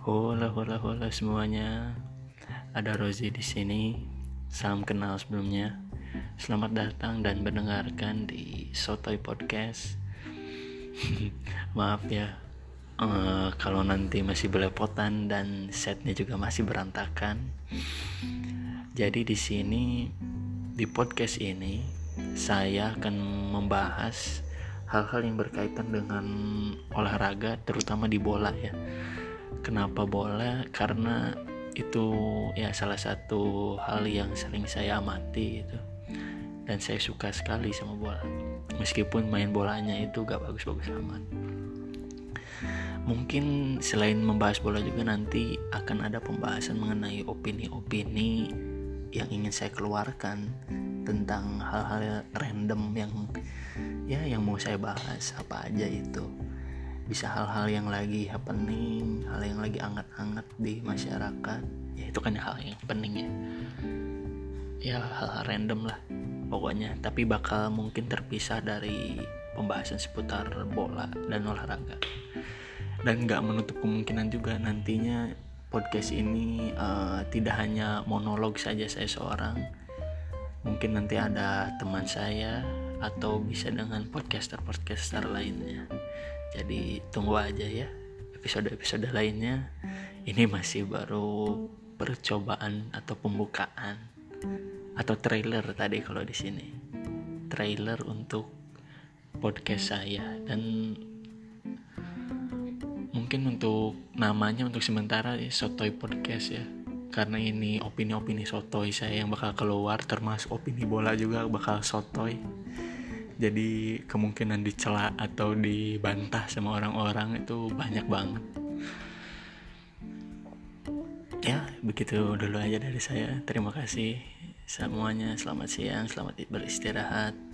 Hola, hola, hola semuanya. Ada Rozi di sini. Salam kenal sebelumnya. Selamat datang dan mendengarkan di Sotoy Podcast. Maaf ya, uh, kalau nanti masih belepotan dan setnya juga masih berantakan. Jadi di sini di podcast ini saya akan membahas hal-hal yang berkaitan dengan olahraga terutama di bola ya Kenapa bola? Karena itu ya salah satu hal yang sering saya amati itu. Dan saya suka sekali sama bola. Meskipun main bolanya itu gak bagus-bagus amat. Mungkin selain membahas bola juga nanti akan ada pembahasan mengenai opini-opini yang ingin saya keluarkan tentang hal-hal random yang ya yang mau saya bahas. Apa aja itu bisa hal-hal yang lagi happening hal yang lagi anget-anget di masyarakat. Ya itu kan hal yang penting ya. Ya hal-hal random lah pokoknya. Tapi bakal mungkin terpisah dari pembahasan seputar bola dan olahraga. Dan nggak menutup kemungkinan juga nantinya podcast ini uh, tidak hanya monolog saja saya seorang. Mungkin nanti ada teman saya atau bisa dengan podcaster-podcaster lainnya jadi tunggu aja ya episode-episode lainnya. Ini masih baru percobaan atau pembukaan atau trailer tadi kalau di sini. Trailer untuk podcast saya dan mungkin untuk namanya untuk sementara ya Sotoy Podcast ya karena ini opini-opini sotoy saya yang bakal keluar termasuk opini bola juga bakal sotoy jadi kemungkinan dicela atau dibantah sama orang-orang itu banyak banget. Ya begitu dulu aja dari saya. Terima kasih semuanya. Selamat siang selamat beristirahat